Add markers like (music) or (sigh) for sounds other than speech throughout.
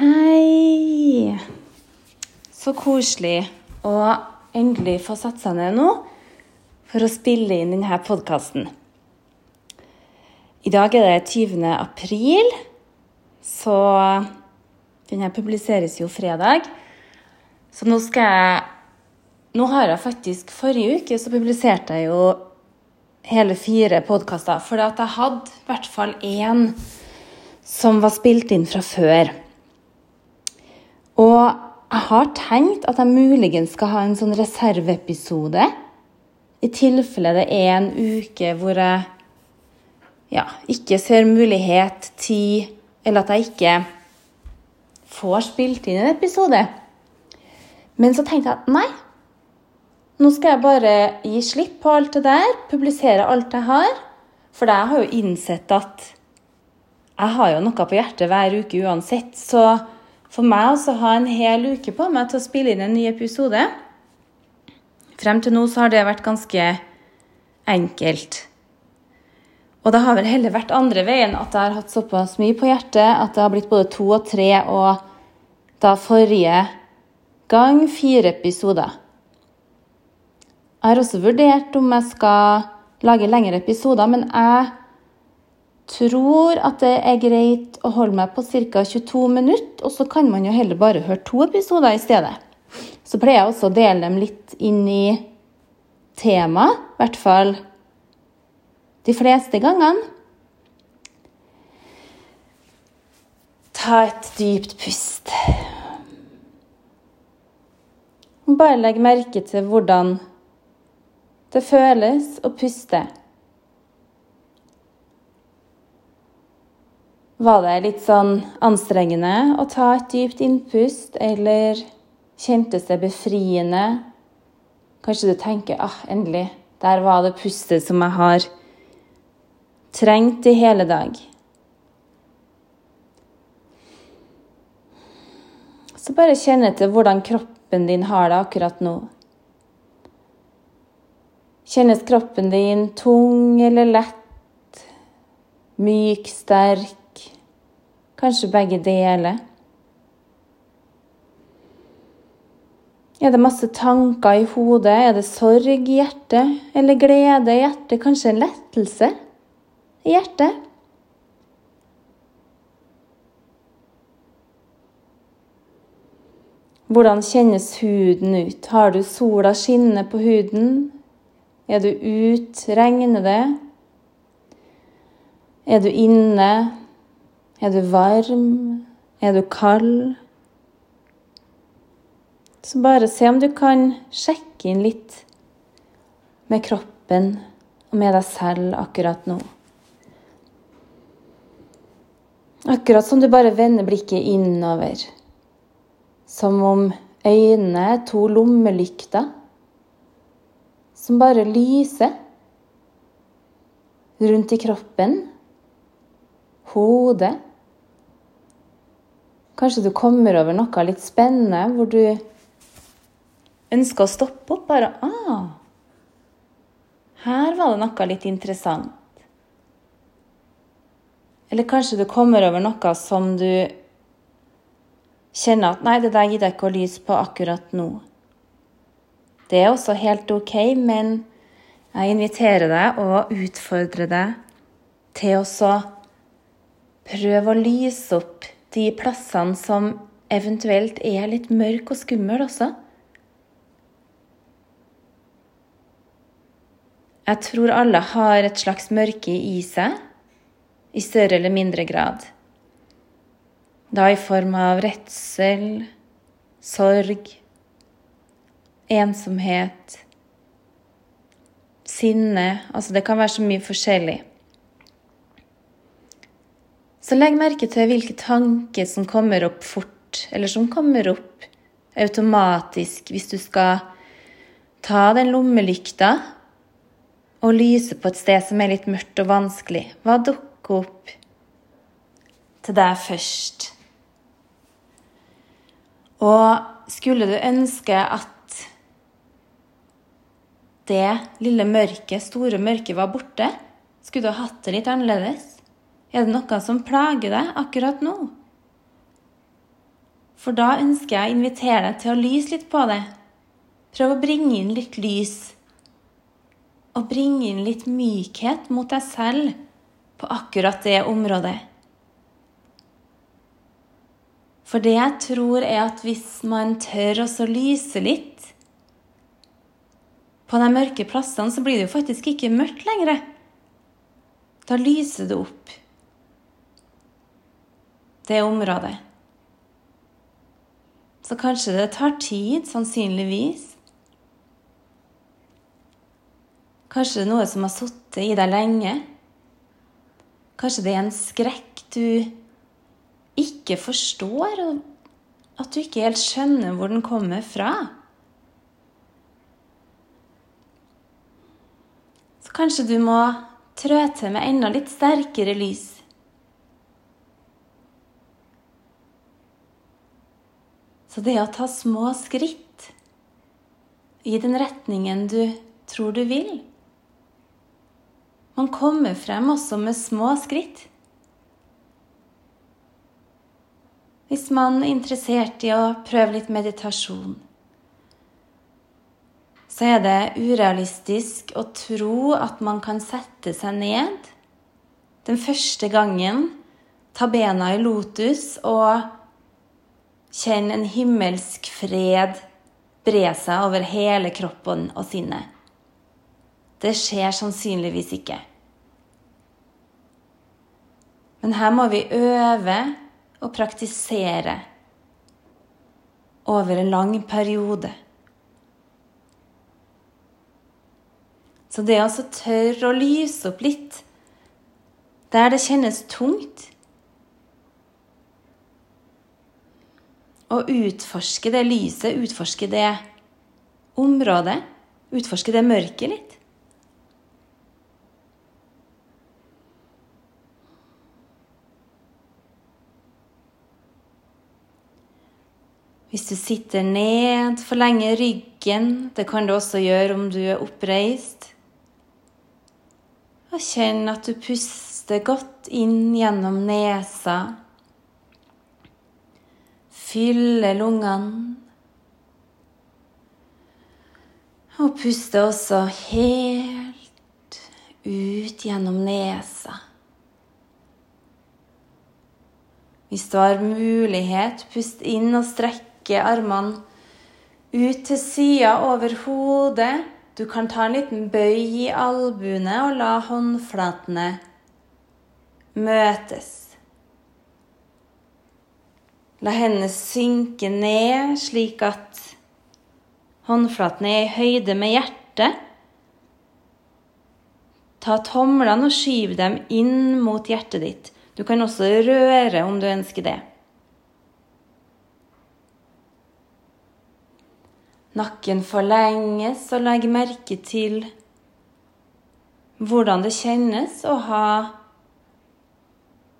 Hei. Så koselig å endelig få satt seg ned nå for å spille inn denne podkasten. I dag er det 20. april, så denne publiseres jo fredag. Så nå skal jeg Nå har jeg faktisk Forrige uke så publiserte jeg jo hele fire podkaster. For jeg hadde i hvert fall én som var spilt inn fra før. Og jeg har tenkt at jeg muligens skal ha en sånn reserveepisode. I tilfelle det er en uke hvor jeg ja, ikke ser mulighet, tid, eller at jeg ikke får spilt inn en episode. Men så tenkte jeg at nei, nå skal jeg bare gi slipp på alt det der, publisere alt jeg har. For jeg har jo innsett at jeg har jo noe på hjertet hver uke uansett. Så for meg å ha en hel uke på meg til å spille inn en ny episode Frem til nå så har det vært ganske enkelt. Og det har vel heller vært andre veien, at jeg har hatt såpass mye på hjertet at det har blitt både to og tre, og da forrige gang fire episoder. Jeg har også vurdert om jeg skal lage lengre episoder, men jeg tror at det er greit å holde meg på ca. 22 minutter, og så kan man jo heller bare høre to episoder i stedet. Så pleier jeg også å dele dem litt inn i tema, i hvert fall de fleste gangene. Ta et dypt pust. Bare legg merke til hvordan det føles å puste. Var det litt sånn anstrengende å ta et dypt innpust, eller kjentes det befriende? Kanskje du tenker ah, endelig, der var det pustet som jeg har trengt i hele dag. Så bare kjenn etter hvordan kroppen din har det akkurat nå. Kjennes kroppen din tung eller lett? Myk, sterk? Kanskje begge deler? Er det masse tanker i hodet? Er det sorg i hjertet? Eller glede i hjertet? Kanskje en lettelse i hjertet? Hvordan kjennes huden ut? Har du sola skinne på huden? Er du ute? Regner det? Er du inne? Er du varm? Er du kald? Så bare se om du kan sjekke inn litt med kroppen og med deg selv akkurat nå. Akkurat som du bare vender blikket innover. Som om øynene er to lommelykter som bare lyser rundt i kroppen, hodet. Kanskje du kommer over noe litt spennende hvor du ønsker å stoppe opp. Bare ah, her var det noe litt interessant. Eller kanskje du kommer over noe som du kjenner at Nei, det der gidder jeg ikke å lyse på akkurat nå. Det er også helt ok, men jeg inviterer deg og utfordrer deg til å prøve å lyse opp de plassene som eventuelt er litt mørke og skumle også. Jeg tror alle har et slags mørke i seg, i større eller mindre grad. Da i form av redsel, sorg, ensomhet, sinne Altså det kan være så mye forskjellig. Så legg merke til hvilke tanker som kommer opp fort, eller som kommer opp automatisk hvis du skal ta den lommelykta og lyse på et sted som er litt mørkt og vanskelig. Hva dukker opp til deg først? Og skulle du ønske at det lille mørket, store mørket, var borte? Skulle du hatt det litt annerledes? Er det noe som plager deg akkurat nå? For da ønsker jeg å invitere deg til å lyse litt på det. Prøv å bringe inn litt lys. Og bringe inn litt mykhet mot deg selv på akkurat det området. For det jeg tror, er at hvis man tør å lyse litt på de mørke plassene, så blir det jo faktisk ikke mørkt lenger. Da lyser det opp det området. Så kanskje det tar tid, sannsynligvis. Kanskje det er noe som har sittet i deg lenge. Kanskje det er en skrekk du ikke forstår, og at du ikke helt skjønner hvor den kommer fra. Så kanskje du må trø til med enda litt sterkere lys. Så det å ta små skritt i den retningen du tror du vil Man kommer frem også med små skritt. Hvis man er interessert i å prøve litt meditasjon, så er det urealistisk å tro at man kan sette seg ned den første gangen, ta bena i lotus og Kjenn en himmelsk fred bre seg over hele kroppen og sinnet. Det skjer sannsynligvis ikke. Men her må vi øve og praktisere over en lang periode. Så det å tørre å lyse opp litt der det kjennes tungt, Å utforske det lyset, utforske det området, utforske det mørket litt. Hvis du sitter ned, forlenger ryggen. Det kan du også gjøre om du er oppreist. Og kjenn at du puster godt inn gjennom nesa Fylle lungene. Og puste også helt ut gjennom nesa. Hvis du har mulighet, pust inn og strekke armene ut til sida over hodet. Du kan ta en liten bøy i albuene og la håndflatene møtes. La hendene synke ned, slik at håndflatene er i høyde med hjertet. Ta tomlene og skyv dem inn mot hjertet ditt. Du kan også røre om du ønsker det. Nakken forlenges, og legg merke til hvordan det kjennes å ha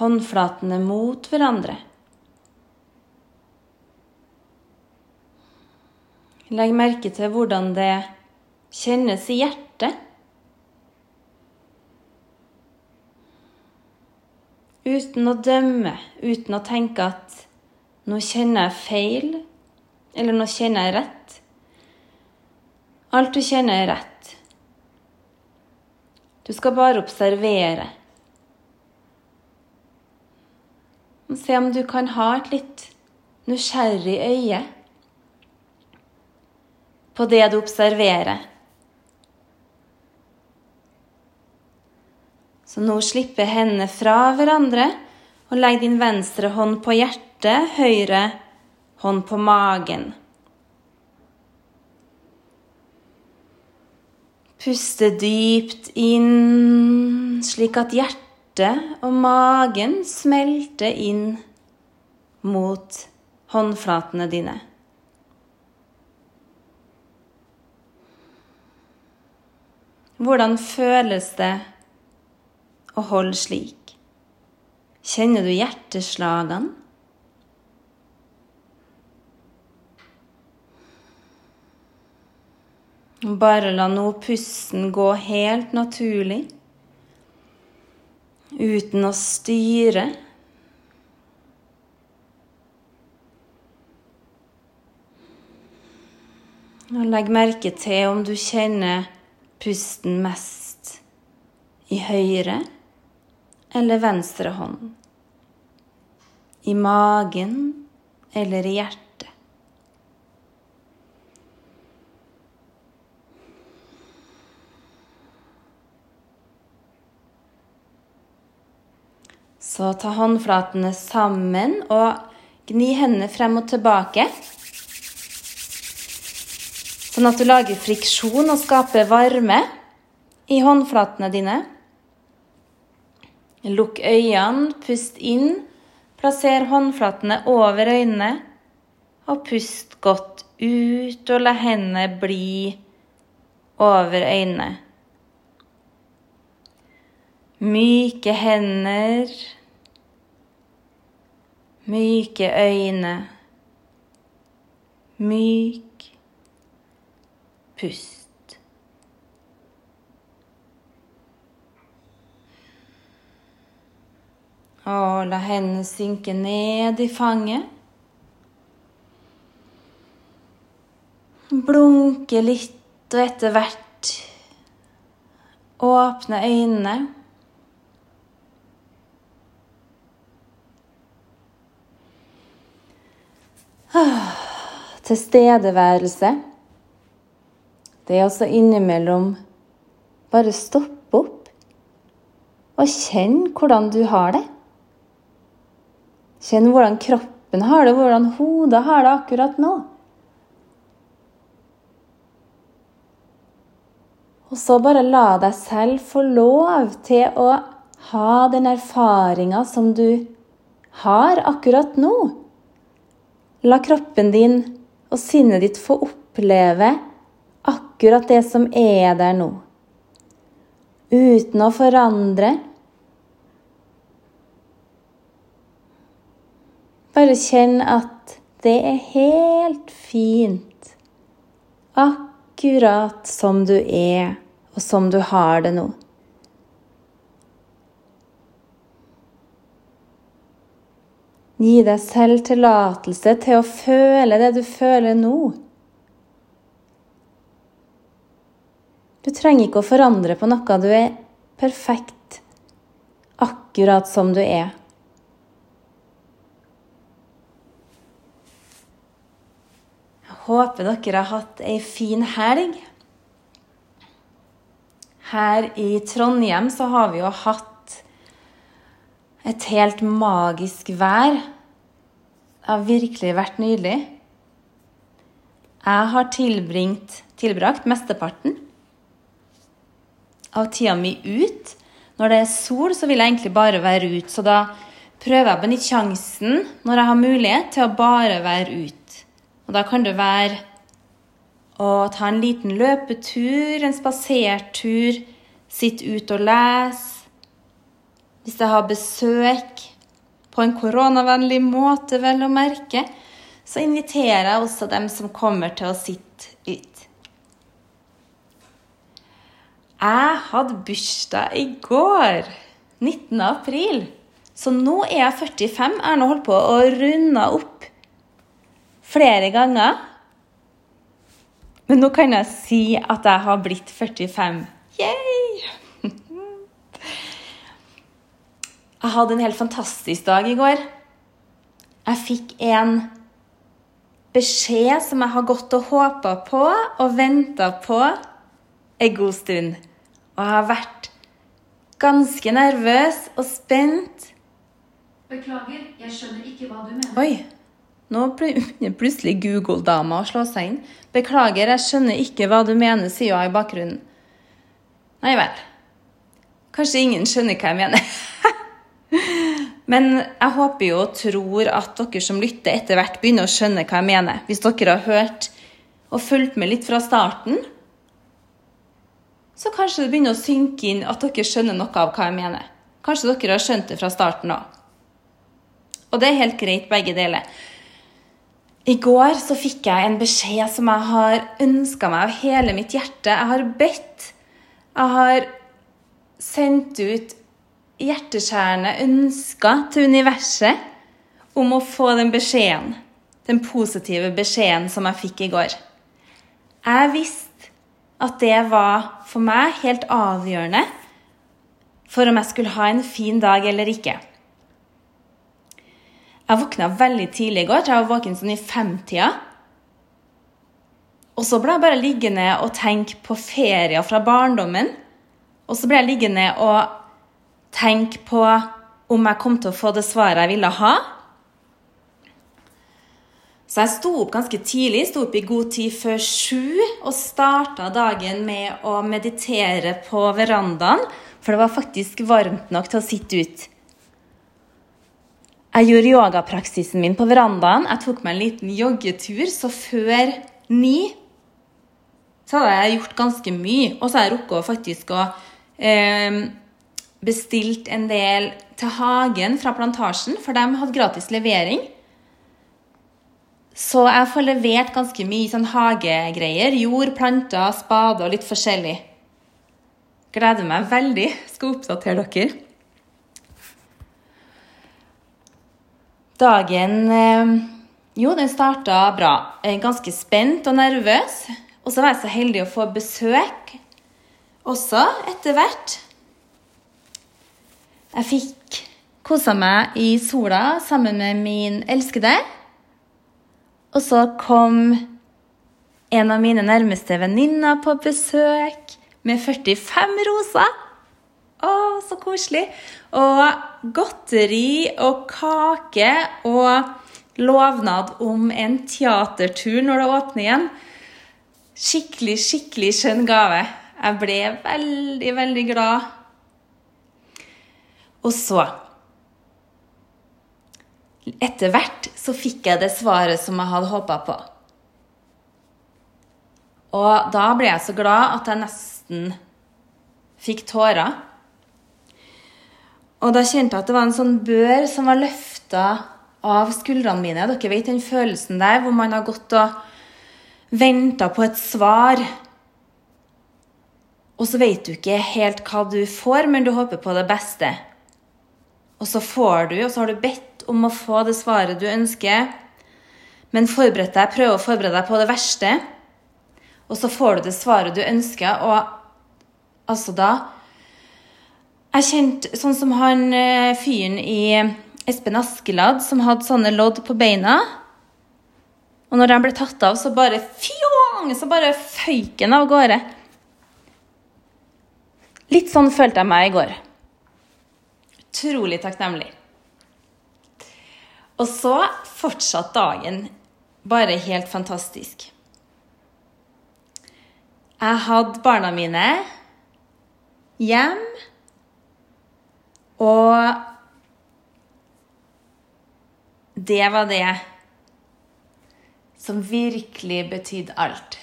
håndflatene mot hverandre. Legg merke til hvordan det kjennes i hjertet. Uten å dømme, uten å tenke at 'nå kjenner jeg feil', eller 'nå kjenner jeg rett'. Alt du kjenner, er rett. Du skal bare observere. Se om du kan ha et litt nysgjerrig øye på det du observerer. Så nå slipper hendene fra hverandre, og legg din venstre hånd på hjertet, høyre hånd på magen. Puste dypt inn, slik at hjertet og magen smelter inn mot håndflatene dine. Hvordan føles det å holde slik? Kjenner du hjerteslagene? Bare la nå pusten gå helt naturlig, uten å styre. Og legg merke til om du kjenner pusten mest i høyre eller venstre hånd. I magen eller i hjertet. Så ta håndflatene sammen og gni hendene frem og tilbake. Sånn at du lager friksjon og skaper varme i håndflatene dine. Lukk øynene, pust inn. Plasser håndflatene over øynene. Og pust godt ut, og la hendene bli over øynene. Myke hender. Myke øyne. Myk pust. Og la hendene synke ned i fanget. Blunke litt, og etter hvert åpne øynene. Tilstedeværelse. Det er også innimellom bare stoppe opp og kjenn hvordan du har det. Kjenn hvordan kroppen har det, hvordan hodet har det akkurat nå. Og så bare la deg selv få lov til å ha den erfaringa som du har akkurat nå. La kroppen din og sinnet ditt få oppleve akkurat det som er der nå. Uten å forandre. Bare kjenn at det er helt fint. Akkurat som du er, og som du har det nå. Gi deg selv tillatelse til å føle det du føler nå. Du trenger ikke å forandre på noe. Du er perfekt akkurat som du er. Jeg håper dere har hatt ei fin helg. Her i Trondheim så har vi jo hatt et helt magisk vær. Det har virkelig vært nydelig. Jeg har tilbringt, tilbrakt mesteparten av tida mi ut. Når det er sol, så vil jeg egentlig bare være ute, så da prøver jeg å benytte sjansen når jeg har mulighet, til å bare være ute. Og da kan det være å ta en liten løpetur, en spasertur, sitte ute og lese, hvis jeg har besøk på en koronavennlig måte, vel å merke, så inviterer jeg også dem som kommer til å sitte ut. Jeg hadde bursdag i går, 19. april. Så nå er jeg 45. Jeg har nå holdt på å runde opp flere ganger. Men nå kan jeg si at jeg har blitt 45. Yay! Jeg hadde en helt fantastisk dag i går. Jeg fikk en beskjed som jeg har gått og håpa på og venta på en god stund. Og har vært ganske nervøs og spent. Beklager, jeg skjønner ikke hva du mener. Oi, nå begynner (laughs) plutselig Google-dama å slå seg inn. Beklager, jeg skjønner ikke hva du mener, sier hun i bakgrunnen. Nei vel. Kanskje ingen skjønner hva jeg mener. (laughs) Men jeg håper jo og tror at dere som lytter, etter hvert begynner å skjønne hva jeg mener. Hvis dere har hørt og fulgt med litt fra starten, så kanskje det begynner å synke inn at dere skjønner noe av hva jeg mener. Kanskje dere har skjønt det fra starten av. Og det er helt greit, begge deler. I går så fikk jeg en beskjed som jeg har ønska meg av hele mitt hjerte. Jeg har bedt. Jeg har sendt ut hjerteskjærende ønsker til universet om å få den beskjeden, den positive beskjeden som jeg fikk i går. Jeg visste at det var for meg helt avgjørende for om jeg skulle ha en fin dag eller ikke. Jeg våkna veldig tidlig i går. Jeg var våken sånn i femtida. Og så ble jeg bare liggende og tenke på ferier fra barndommen. Og så ble jeg liggende og tenke på om jeg kom til å få det svaret jeg ville ha. Så jeg sto opp ganske tidlig, sto opp i god tid før sju og starta dagen med å meditere på verandaen, for det var faktisk varmt nok til å sitte ut. Jeg gjorde yogapraksisen min på verandaen. Jeg tok meg en liten joggetur, så før ni så hadde jeg gjort ganske mye. Og så har jeg rukket faktisk å eh, bestilt en del til hagen fra Plantasjen, for de hadde gratis levering. Så jeg får levert ganske mye sånn hagegreier. Jord, planter, spade og litt forskjellig. Gleder meg veldig. Skal oppdatere dere. Dagen eh, Jo, den starta bra. Ganske spent og nervøs. Og så var jeg så heldig å få besøk også etter hvert. Jeg fikk kosa meg i sola sammen med min elskede. Og så kom en av mine nærmeste venninner på besøk med 45 roser. Å, så koselig. Og godteri og kake og lovnad om en teatertur når det åpner igjen. Skikkelig, skikkelig skjønn gave. Jeg ble veldig, veldig glad. Og så etter hvert så fikk jeg det svaret som jeg hadde håpa på. Og da ble jeg så glad at jeg nesten fikk tårer. Og da kjente jeg at det var en sånn bør som var løfta av skuldrene mine. Dere vet den følelsen der hvor man har gått og venta på et svar. Og så vet du ikke helt hva du får, men du håper på det beste. Og så får du, og så har du bedt om å få det svaret du ønsker, men forbered deg, prøv å forberede deg på det verste. Og så får du det svaret du ønsker, og altså da Jeg kjente sånn som han eh, fyren i Espen Askeladd som hadde sånne lodd på beina. Og når de ble tatt av, så bare fjong, så bare føyk han av gårde. Litt sånn følte jeg meg i går. Utrolig takknemlig. Og så fortsatte dagen bare helt fantastisk. Jeg hadde barna mine hjem, og det var det som virkelig betydde alt.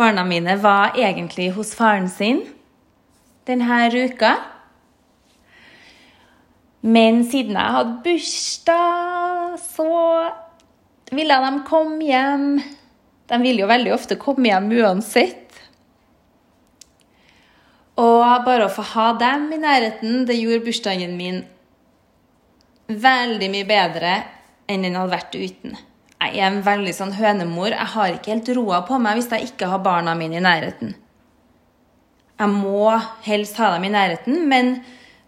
Barna mine var egentlig hos faren sin denne uka. Men siden jeg hadde bursdag, så ville de komme hjem. De vil jo veldig ofte komme hjem uansett. Og bare å få ha dem i nærheten, det gjorde bursdagen min veldig mye bedre enn den hadde vært uten. Jeg er en veldig sånn hønemor. Jeg har ikke helt roa på meg hvis jeg ikke har barna mine i nærheten. Jeg må helst ha dem i nærheten, men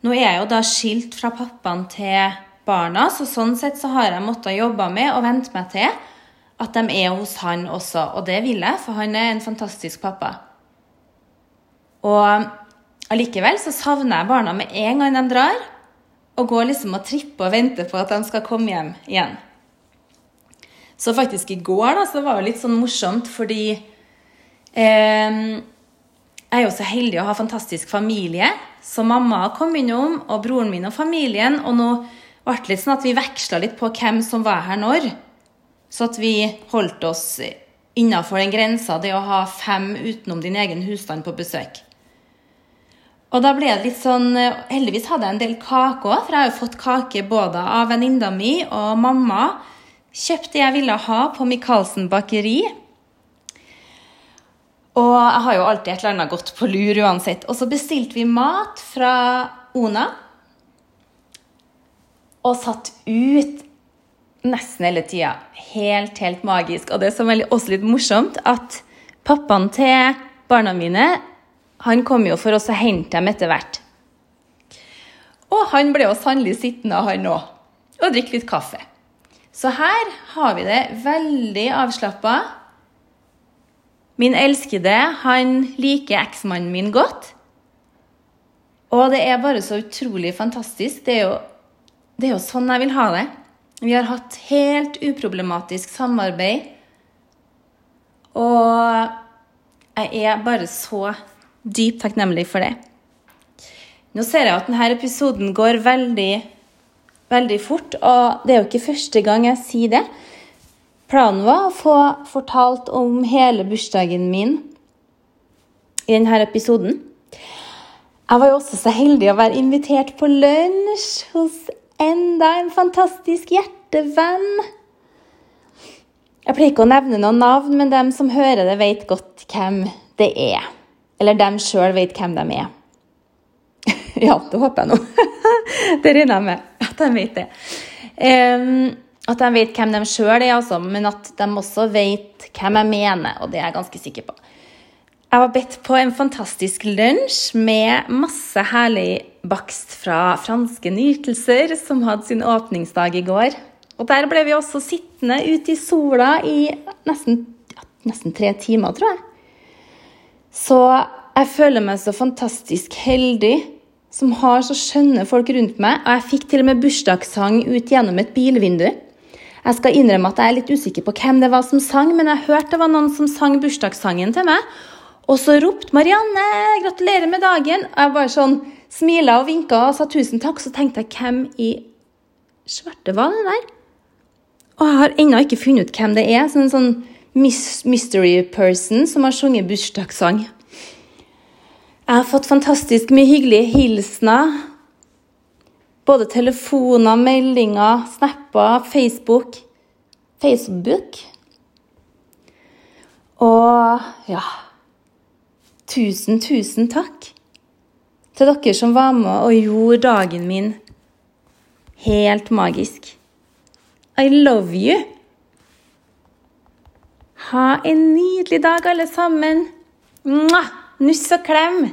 nå er jeg jo da skilt fra pappaen til barna, så sånn sett så har jeg måttet jobbe med og vente meg til at de er hos han også. Og det vil jeg, for han er en fantastisk pappa. Og allikevel så savner jeg barna med en gang de drar, og går liksom og tripper og venter på at de skal komme hjem igjen. Så faktisk i går da, så var det litt sånn morsomt, fordi eh, jeg er jo så heldig å ha fantastisk familie. Så mamma kom innom, og broren min og familien. Og nå ble det litt sånn at vi veksla litt på hvem som var her når. Så at vi holdt oss innafor den grensa, det å ha fem utenom din egen husstand på besøk. Og da ble det litt sånn Heldigvis hadde jeg en del kake òg, for jeg har jo fått kake både av venninna mi og mamma. Kjøpte jeg ville ha på Michaelsen bakeri. Og jeg har jo alltid et eller annet godt på lur uansett. Og så bestilte vi mat fra Ona. Og satt ut nesten hele tida. Helt, helt magisk. Og det som er også litt morsomt, at pappaen til barna mine han kom jo for oss å hente dem etter hvert. Og han ble jo sannelig sittende, han òg, og drikke litt kaffe. Så her har vi det veldig avslappa. Min elskede, han liker eksmannen min godt. Og det er bare så utrolig fantastisk. Det er, jo, det er jo sånn jeg vil ha det. Vi har hatt helt uproblematisk samarbeid. Og jeg er bare så dypt takknemlig for det. Nå ser jeg at denne episoden går veldig, veldig fort, og det er jo ikke første gang jeg sier det. Planen var å få fortalt om hele bursdagen min i denne episoden. Jeg var jo også så heldig å være invitert på lunsj hos enda en fantastisk hjertevenn. Jeg pleier ikke å nevne noen navn, men dem som hører det, vet godt hvem det er. Eller dem sjøl vet hvem de er. (laughs) ja, det håper jeg nå. (laughs) det regner jeg med at de vet det. Um, at de vet hvem de sjøl er, altså, men at de også vet hvem jeg mener. Og det er jeg ganske sikker på. Jeg var bedt på en fantastisk lunsj med masse herlig bakst fra franske nytelser, som hadde sin åpningsdag i går. Og der ble vi også sittende ute i sola i nesten, ja, nesten tre timer, tror jeg. Så jeg føler meg så fantastisk heldig som har så skjønne folk rundt meg. Og jeg fikk til og med bursdagssang ut gjennom et bilvindu. Jeg skal innrømme at jeg er litt usikker på hvem det var som sang, men jeg hørte det var noen som sang bursdagssangen til meg. Og så ropte 'Marianne, gratulerer med dagen'. Jeg bare sånn smila og vinka og sa tusen takk. Så tenkte jeg hvem i svarte var det der? Og jeg har ennå ikke funnet ut hvem det er. Sånn, sånn mystery person som har sunget bursdagssang. Jeg har fått fantastisk mye hyggelige hilsener. Både telefoner, meldinger, snapper, Facebook. Facebook. Og ja Tusen, tusen takk til dere som var med og gjorde dagen min helt magisk. I love you. Ha en nydelig dag, alle sammen. Nuss og klem!